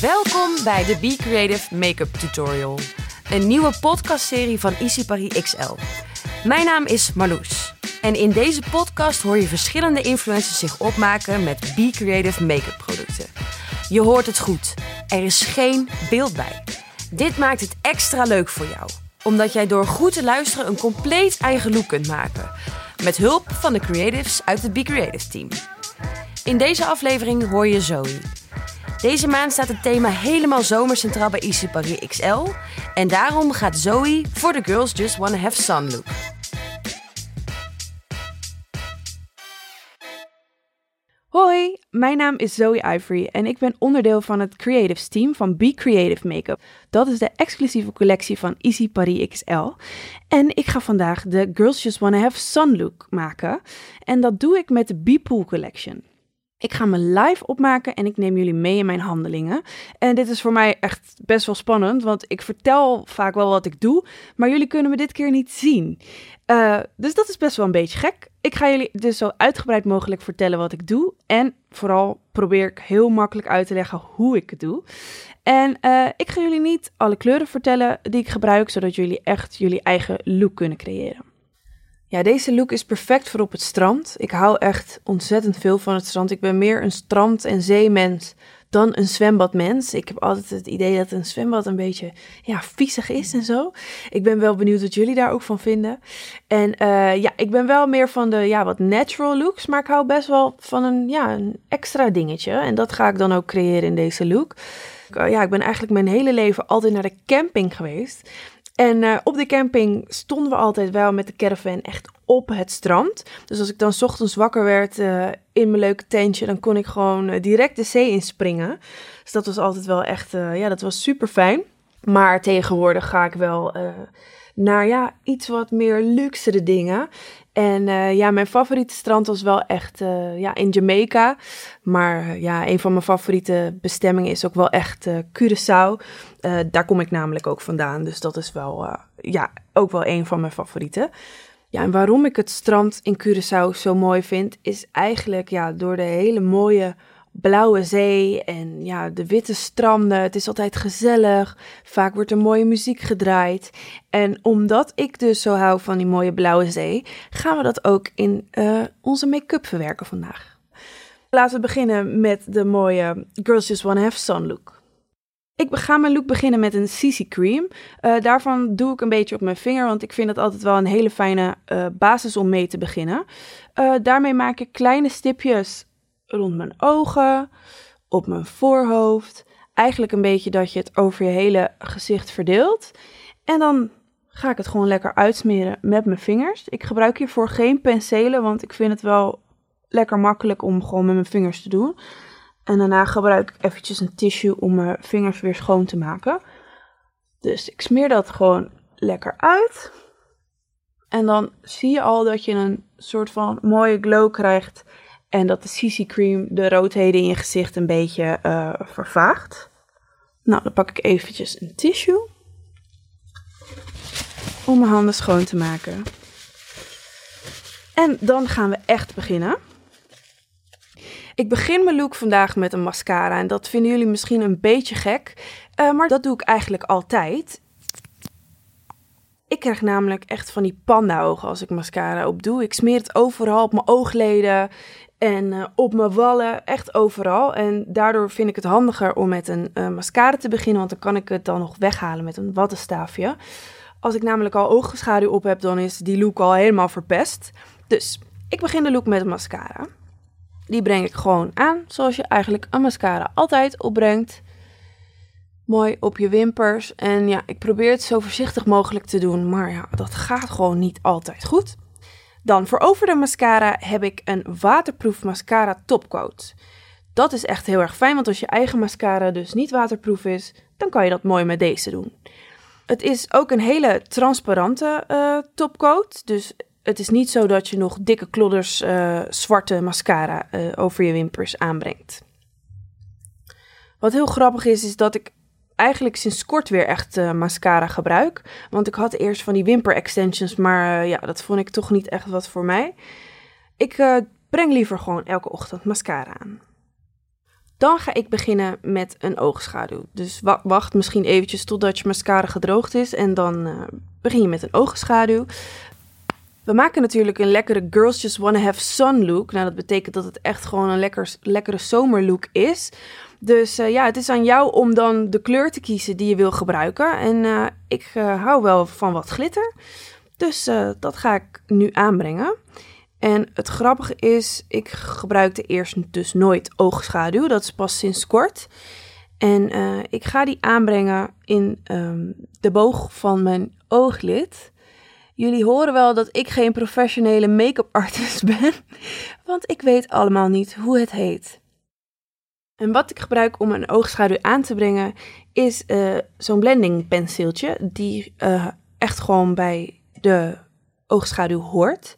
Welkom bij de Be Creative Makeup Tutorial. Een nieuwe podcastserie van Easy Paris XL. Mijn naam is Marloes. En in deze podcast hoor je verschillende influencers zich opmaken met Be Creative make-up producten. Je hoort het goed. Er is geen beeld bij. Dit maakt het extra leuk voor jou. Omdat jij door goed te luisteren een compleet eigen look kunt maken. Met hulp van de creatives uit het Be Creative team. In deze aflevering hoor je Zoe. Deze maand staat het thema helemaal zomercentraal bij Easy Paris XL. En daarom gaat Zoe voor de Girls Just Wanna Have Sun look. Hoi, mijn naam is Zoe Ivory en ik ben onderdeel van het Creatives team van Be Creative Makeup. Dat is de exclusieve collectie van Easy Paris XL. En ik ga vandaag de Girls Just Wanna Have Sun look maken. En dat doe ik met de Be Pool Collection. Ik ga me live opmaken en ik neem jullie mee in mijn handelingen. En dit is voor mij echt best wel spannend, want ik vertel vaak wel wat ik doe, maar jullie kunnen me dit keer niet zien. Uh, dus dat is best wel een beetje gek. Ik ga jullie dus zo uitgebreid mogelijk vertellen wat ik doe. En vooral probeer ik heel makkelijk uit te leggen hoe ik het doe. En uh, ik ga jullie niet alle kleuren vertellen die ik gebruik, zodat jullie echt jullie eigen look kunnen creëren. Ja, deze look is perfect voor op het strand. Ik hou echt ontzettend veel van het strand. Ik ben meer een strand- en zeemens dan een zwembadmens. Ik heb altijd het idee dat een zwembad een beetje ja, viezig is en zo. Ik ben wel benieuwd wat jullie daar ook van vinden. En uh, ja, ik ben wel meer van de ja, wat natural looks, maar ik hou best wel van een, ja, een extra dingetje. En dat ga ik dan ook creëren in deze look. Uh, ja, ik ben eigenlijk mijn hele leven altijd naar de camping geweest. En uh, op de camping stonden we altijd wel met de caravan echt op het strand. Dus als ik dan ochtends wakker werd uh, in mijn leuke tentje, dan kon ik gewoon uh, direct de zee inspringen. Dus dat was altijd wel echt, ja, dat was super fijn. Maar tegenwoordig ga ik wel naar ja, iets wat meer luxere dingen. En uh, ja, mijn favoriete strand was wel echt uh, ja, in Jamaica. Maar uh, ja, een van mijn favoriete bestemmingen is ook wel echt Curaçao. daar kom ik namelijk ook vandaan. Dus dat is wel, ja, ook wel een van mijn favorieten. Ja, en waarom ik het strand in Curaçao zo mooi vind, is eigenlijk ja, door de hele mooie blauwe zee en ja, de witte stranden. Het is altijd gezellig. Vaak wordt er mooie muziek gedraaid. En omdat ik dus zo hou van die mooie blauwe zee, gaan we dat ook in uh, onze make-up verwerken vandaag. Laten we beginnen met de mooie Girls Just Wanna Have Sun look. Ik ga mijn look beginnen met een CC cream. Uh, daarvan doe ik een beetje op mijn vinger, want ik vind het altijd wel een hele fijne uh, basis om mee te beginnen. Daarmee maak ik kleine stipjes rond mijn ogen, op mijn voorhoofd. Eigenlijk een beetje dat je het over je hele gezicht verdeelt. En dan ga ik het gewoon lekker uitsmeren met mijn vingers. Ik gebruik hiervoor geen penselen, want ik vind het wel lekker makkelijk om gewoon met mijn vingers te doen. En daarna gebruik ik eventjes een tissue om mijn vingers weer schoon te maken. Dus ik smeer dat gewoon lekker uit. En dan zie je al dat je een soort van mooie glow krijgt en dat de CC cream de roodheden in je gezicht een beetje uh, vervaagt. Nou, dan pak ik eventjes een tissue. Om mijn handen schoon te maken. En dan gaan we echt beginnen. Ik begin mijn look vandaag met een mascara. En dat vinden jullie misschien een beetje gek. Uh, maar dat doe ik eigenlijk altijd. Ik krijg namelijk echt van die panda-ogen als ik mascara op doe. Ik smeer het overal op mijn oogleden. En uh, op mijn wallen, echt overal. En daardoor vind ik het handiger om met een uh, mascara te beginnen, want dan kan ik het dan nog weghalen met een wattenstaafje. Als ik namelijk al oogschaduw op heb, dan is die look al helemaal verpest. Dus ik begin de look met een mascara. Die breng ik gewoon aan, zoals je eigenlijk een mascara altijd opbrengt. Mooi op je wimpers. En ja, ik probeer het zo voorzichtig mogelijk te doen, maar ja, dat gaat gewoon niet altijd goed. Dan voor over de mascara heb ik een waterproof mascara topcoat. Dat is echt heel erg fijn, want als je eigen mascara dus niet waterproof is, dan kan je dat mooi met deze doen. Het is ook een hele transparante uh, topcoat, dus het is niet zo dat je nog dikke klodders uh, zwarte mascara uh, over je wimpers aanbrengt. Wat heel grappig is, is dat ik eigenlijk sinds kort weer echt uh, mascara gebruik. Want ik had eerst van die wimper extensions, maar uh, ja, dat vond ik toch niet echt wat voor mij. Ik uh, breng liever gewoon elke ochtend mascara aan. Dan ga ik beginnen met een oogschaduw. Dus wacht misschien eventjes totdat je mascara gedroogd is en dan begin je met een oogschaduw. We maken natuurlijk een lekkere Girls Just Wanna Have Sun look. Nou, dat betekent dat het echt gewoon een lekker, lekkere zomerlook is. Dus uh, ja, het is aan jou om dan de kleur te kiezen die je wil gebruiken. En uh, ik uh, hou wel van wat glitter. Dus dat ga ik nu aanbrengen. En het grappige is, ik gebruikte eerst dus nooit oogschaduw. Dat is pas sinds kort. En ik ga die aanbrengen in um, de boog van mijn ooglid. Jullie horen wel dat ik geen professionele make-up artist ben, want ik weet allemaal niet hoe het heet. En wat ik gebruik om een oogschaduw aan te brengen is uh, zo'n blending penseeltje die uh, echt gewoon bij de oogschaduw hoort.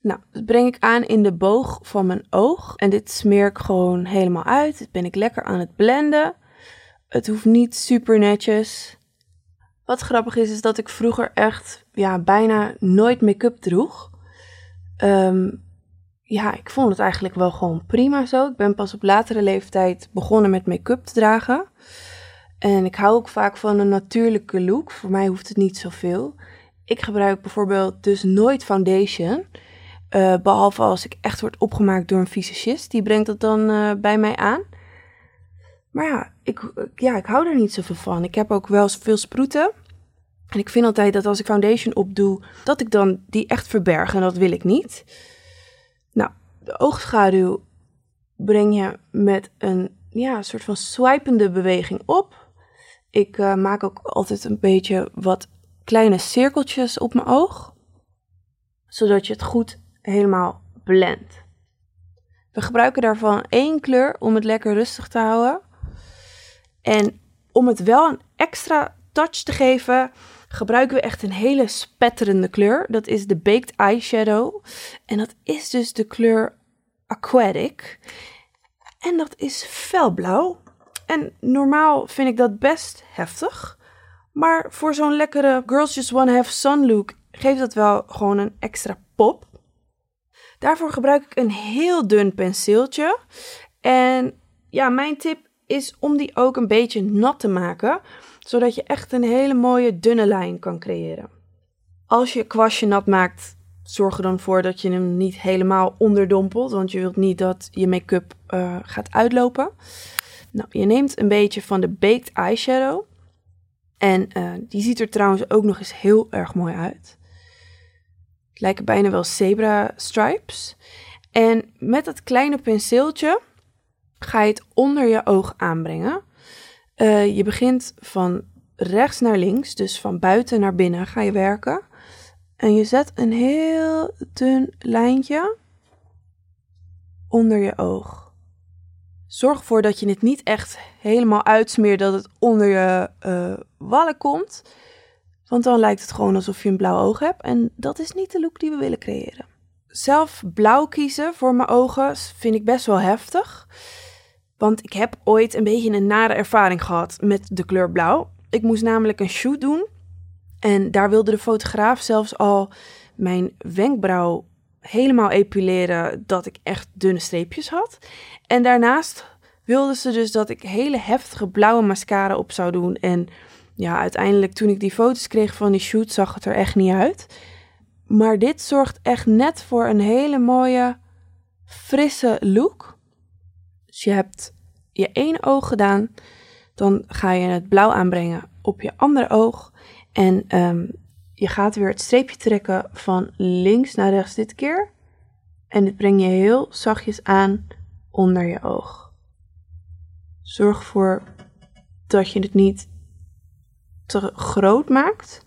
Nou, dat breng ik aan in de boog van mijn oog en dit smeer ik gewoon helemaal uit. Dit ben ik lekker aan het blenden. Het hoeft niet super netjes. Wat grappig is, is dat ik vroeger echt ja, bijna nooit make-up droeg. Um, ja, ik vond het eigenlijk wel gewoon prima zo. Ik ben pas op latere leeftijd begonnen met make-up te dragen. En ik hou ook vaak van een natuurlijke look. Voor mij hoeft het niet zoveel. Ik gebruik bijvoorbeeld dus nooit foundation. Uh, behalve als ik echt word opgemaakt door een fysicist. Die brengt dat dan uh, bij mij aan. Maar ja ik, ja, ik hou er niet zoveel van. Ik heb ook wel veel sproeten. En ik vind altijd dat als ik foundation opdoe, dat ik dan die echt verberg. En dat wil ik niet. Nou, de oogschaduw breng je met een ja, soort van swipende beweging op. Ik uh, maak ook altijd een beetje wat kleine cirkeltjes op mijn oog, zodat je het goed helemaal blendt. We gebruiken daarvan één kleur om het lekker rustig te houden. En om het wel een extra touch te geven, gebruiken we echt een hele spetterende kleur. Dat is de Baked Eyeshadow. En dat is dus de kleur Aquatic. En dat is felblauw. En normaal vind ik dat best heftig. Maar voor zo'n lekkere Girls Just Wanna Have Sun look geeft dat wel gewoon een extra pop. Daarvoor gebruik ik een heel dun penseeltje. En ja, mijn tip is om die ook een beetje nat te maken zodat je echt een hele mooie dunne lijn kan creëren. Als je kwastje nat maakt, zorg er dan voor dat je hem niet helemaal onderdompelt, want je wilt niet dat je make-up uh, gaat uitlopen. Nou, je neemt een beetje van de Baked Eyeshadow. En uh, die ziet er trouwens ook nog eens heel erg mooi uit. Het lijken bijna wel zebra stripes. En met dat kleine penseeltje ga je het onder je oog aanbrengen. Uh, je begint van rechts naar links, dus van buiten naar binnen ga je werken. En je zet een heel dun lijntje onder je oog. Zorg ervoor dat je het niet echt helemaal uitsmeert, dat het onder je uh, wallen komt. Want dan lijkt het gewoon alsof je een blauw oog hebt. En dat is niet de look die we willen creëren. Zelf blauw kiezen voor mijn ogen vind ik best wel heftig. Want ik heb ooit een beetje een nare ervaring gehad met de kleur blauw. Ik moest namelijk een shoot doen. En daar wilde de fotograaf zelfs al mijn wenkbrauw helemaal epileren dat ik echt dunne streepjes had. En daarnaast wilde ze dus dat ik hele heftige blauwe mascara op zou doen. En ja, uiteindelijk toen ik die foto's kreeg van die shoot zag het er echt niet uit. Maar dit zorgt echt net voor een hele mooie, frisse look. Dus je hebt je ene oog gedaan, dan ga je het blauw aanbrengen op je andere oog. En um, je gaat weer het streepje trekken van links naar rechts dit keer. En dit breng je heel zachtjes aan onder je oog. Zorg ervoor dat je het niet te groot maakt,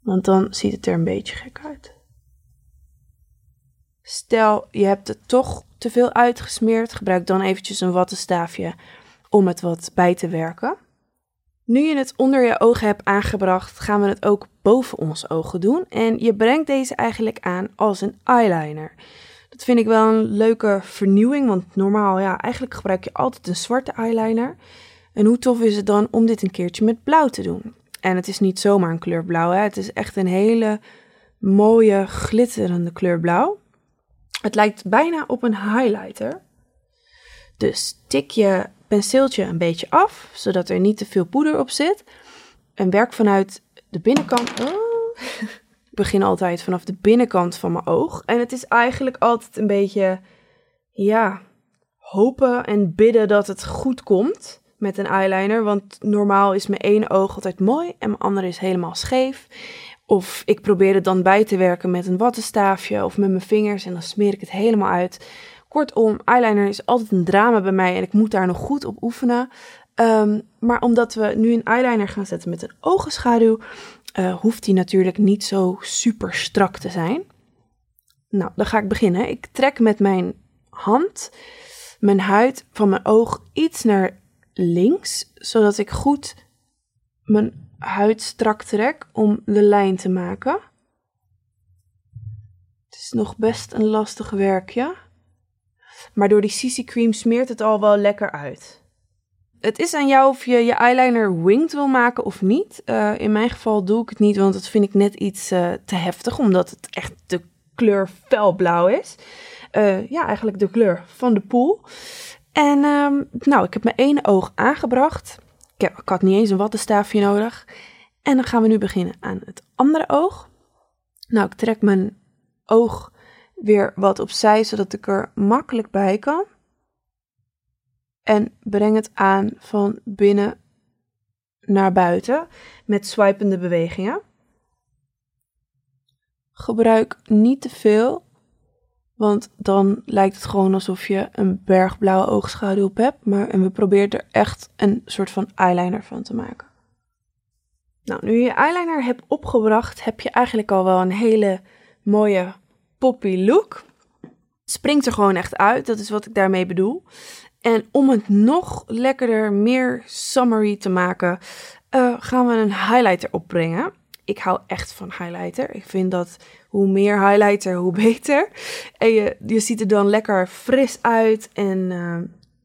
want dan ziet het er een beetje gek uit. Stel, je hebt het toch te veel uitgesmeerd, gebruik dan eventjes een wattenstaafje om het wat bij te werken. Nu je het onder je ogen hebt aangebracht, gaan we het ook boven ons ogen doen. En je brengt deze eigenlijk aan als een eyeliner. Dat vind ik wel een leuke vernieuwing, want normaal, ja, eigenlijk gebruik je altijd een zwarte eyeliner. En hoe tof is het dan om dit een keertje met blauw te doen? En het is niet zomaar een kleur blauw, hè? het is echt een hele mooie glitterende kleur blauw. Het lijkt bijna op een highlighter. Dus tik je penseeltje een beetje af, zodat er niet te veel poeder op zit. En werk vanuit de binnenkant. Oh. Ik begin altijd vanaf de binnenkant van mijn oog. En het is eigenlijk altijd een beetje, ja, hopen en bidden dat het goed komt met een eyeliner. Want normaal is mijn ene oog altijd mooi en mijn andere is helemaal scheef. Of ik probeer het dan bij te werken met een wattenstaafje of met mijn vingers en dan smeer ik het helemaal uit. Kortom, eyeliner is altijd een drama bij mij en ik moet daar nog goed op oefenen. Ehm, maar omdat we nu een eyeliner gaan zetten met een ogenschaduw, uh, hoeft die natuurlijk niet zo super strak te zijn. Nou, dan ga ik beginnen. Ik trek met mijn hand mijn huid van mijn oog iets naar links, zodat ik goed mijn huid strak trek om de lijn te maken. Het is nog best een lastig werkje. Maar door die CC cream smeert het al wel lekker uit. Het is aan jou of je je eyeliner winged wil maken of niet. Uh, in mijn geval doe ik het niet, want dat vind ik net iets uh, te heftig, omdat het echt de kleur felblauw is. Uh, ja, eigenlijk de kleur van de pool. En um, nou, ik heb mijn ene oog aangebracht. Ik, had niet eens een wattenstaafje nodig. En dan gaan we nu beginnen aan het andere oog. Nou, ik trek mijn oog weer wat opzij, zodat ik er makkelijk bij kan. En breng het aan van binnen naar buiten met swipende bewegingen. Gebruik niet te veel, want dan lijkt het gewoon alsof je een bergblauwe oogschaduw op hebt. Maar en we proberen er echt een soort van eyeliner van te maken. Nou, nu je eyeliner hebt opgebracht, heb je eigenlijk al wel een hele mooie poppy look. Springt er gewoon echt uit, dat is wat ik daarmee bedoel. En om het nog lekkerder, meer summery te maken, uh, gaan we een highlighter opbrengen. Ik hou echt van highlighter. Ik vind dat hoe meer highlighter, hoe beter. En je, je ziet er dan lekker fris uit en uh,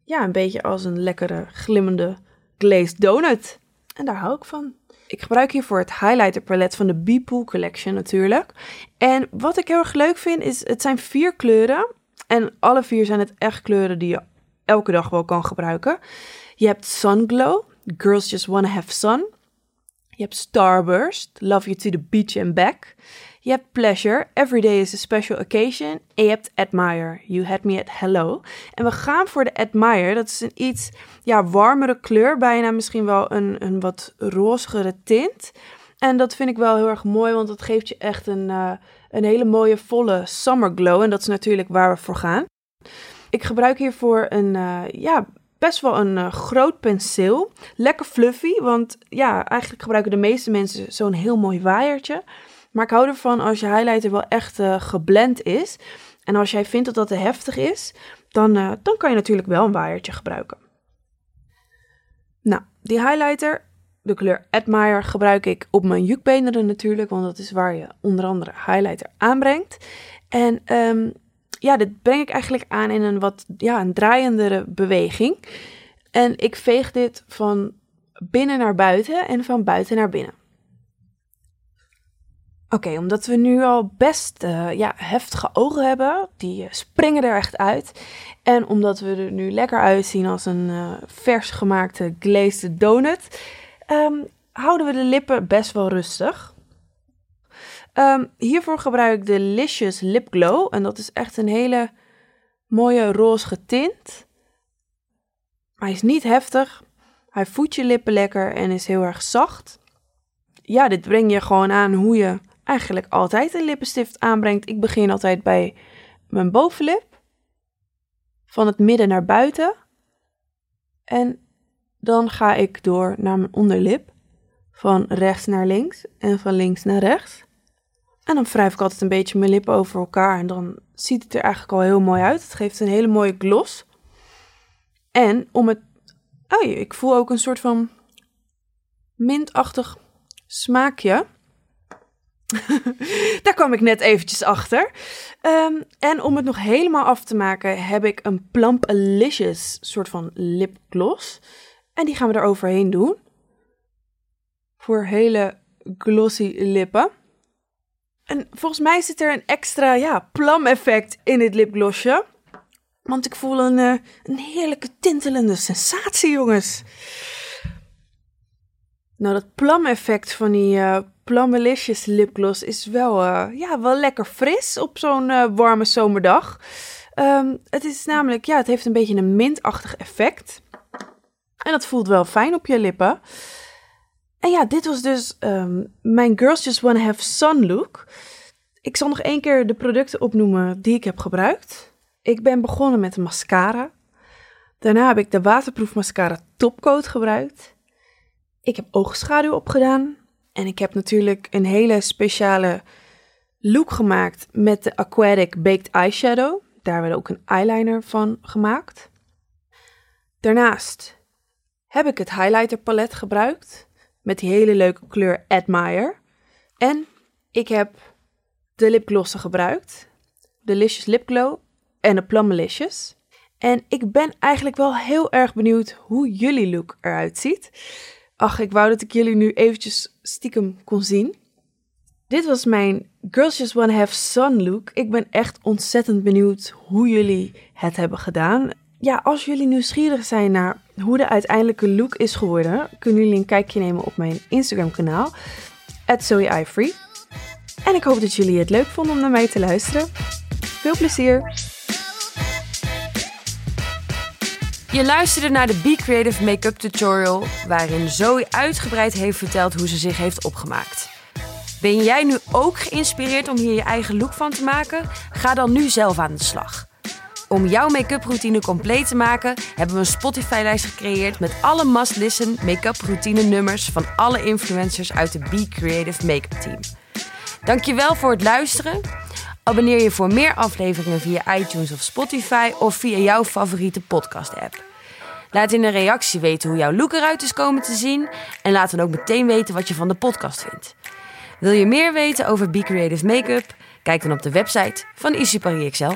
ja, een beetje als een lekkere glimmende glazed donut. En daar hou ik van. Ik gebruik hiervoor het highlighter palet van de B-Pool Collection natuurlijk. En wat ik heel erg leuk vind is, het zijn vier kleuren. En alle vier zijn het echt kleuren die je elke dag wel kan gebruiken. Je hebt Sun Glow, Girls Just Wanna Have Sun. Je hebt Starburst, Love You to the Beach and Back. Je hebt Pleasure, Every Day is a Special Occasion. En je hebt Admire, You Had Me at Hello. En we gaan voor de Admire, dat is een iets ja, warmere kleur, bijna misschien wel een, een wat rozigere tint. En dat vind ik wel heel erg mooi, want dat geeft je echt een, uh, een hele mooie volle summer glow. En dat is natuurlijk waar we voor gaan. Ik gebruik hiervoor een, uh, ja, best wel een uh, groot penseel. Lekker fluffy, want ja, eigenlijk gebruiken de meeste mensen zo'n heel mooi waaiertje. Maar ik hou ervan als je highlighter wel echt uh, geblend is. En als jij vindt dat dat te heftig is, dan, dan kan je natuurlijk wel een waaiertje gebruiken. Nou, die highlighter, de kleur Admire, gebruik ik op mijn jukbeenderen natuurlijk, want dat is waar je onder andere highlighter aanbrengt. En um, ja, dit breng ik eigenlijk aan in een wat ja, een draaiendere beweging. En ik veeg dit van binnen naar buiten en van buiten naar binnen. Oké, omdat we nu al best uh, ja, heftige ogen hebben, die uh, springen er echt uit. En omdat we er nu lekker uitzien als een uh, vers gemaakte glazed donut, um, houden we de lippen best wel rustig. Um, hiervoor gebruik ik de Licious Lip Glow. En dat is echt een hele mooie roze tint. hij is niet heftig. Hij voedt je lippen lekker en is heel erg zacht. Ja, dit breng je gewoon aan hoe je eigenlijk altijd een lippenstift aanbrengt. Ik begin altijd bij mijn bovenlip. Van het midden naar buiten. En dan ga ik door naar mijn onderlip. Van rechts naar links en van links naar rechts. En dan wrijf ik altijd een beetje mijn lippen over elkaar. En dan ziet het er eigenlijk al heel mooi uit. Het geeft een hele mooie gloss. En om het. Oh, ik voel ook een soort van mintachtig smaakje. Daar kwam ik net eventjes achter. Um, en om het nog helemaal af te maken, heb ik een Plump Alicious soort van lipgloss. En die gaan we er overheen doen. Voor hele glossy lippen. En volgens mij zit er een extra ja, plam-effect in dit lipglossje. Want ik voel een, uh, een heerlijke tintelende sensatie, jongens. Nou, dat plam-effect van die uh, lipgloss is wel, uh, ja, wel lekker fris op zo'n warme zomerdag. Um, het is namelijk, ja, het heeft een beetje een mintachtig effect. En dat voelt wel fijn op je lippen. En ja, dit was dus um, mijn Girls Just Wanna Have Sun look. Ik zal nog één keer de producten opnoemen die ik heb gebruikt. Ik ben begonnen met een mascara. Daarna heb ik de waterproof mascara topcoat gebruikt. Ik heb oogschaduw opgedaan. En ik heb natuurlijk een hele speciale look gemaakt met de Aquatic Baked Eyeshadow. Daar werd ook een eyeliner van gemaakt. Daarnaast heb ik het highlighter palet gebruikt met die hele leuke kleur Admire. En ik heb de lipglossen gebruikt. Delicious Lip Glow en de Plummalicious. En ik ben eigenlijk wel heel erg benieuwd hoe jullie look eruit ziet. Ach, ik wou dat ik jullie nu eventjes stiekem kon zien. Dit was mijn Girls Just Wanna Have Sun look. Ik ben echt ontzettend benieuwd hoe jullie het hebben gedaan. Ja, als jullie nieuwsgierig zijn naar hoe de uiteindelijke look is geworden, kunnen jullie een kijkje nemen op mijn Instagram kanaal, @zoeiivory. En ik hoop dat jullie het leuk vonden om naar mij te luisteren. Veel plezier! Je luisterde naar de Be Creative Make-up tutorial, waarin Zoe uitgebreid heeft verteld hoe ze zich heeft opgemaakt. Ben jij nu ook geïnspireerd om hier je eigen look van te maken? Ga dan nu zelf aan de slag. Om jouw make-up routine compleet te maken, hebben we een Spotify-lijst gecreëerd met alle must-listen make-up routine nummers van alle influencers uit de Be Creative Make-up team. Dankjewel voor het luisteren. Abonneer je voor meer afleveringen via iTunes of Spotify of via jouw favoriete podcast-app. Laat in een reactie weten hoe jouw look eruit is komen te zien en laat dan ook meteen weten wat je van de podcast vindt. Wil je meer weten over Be Creative Makeup? Kijk dan op de website van Easy Paris Excel.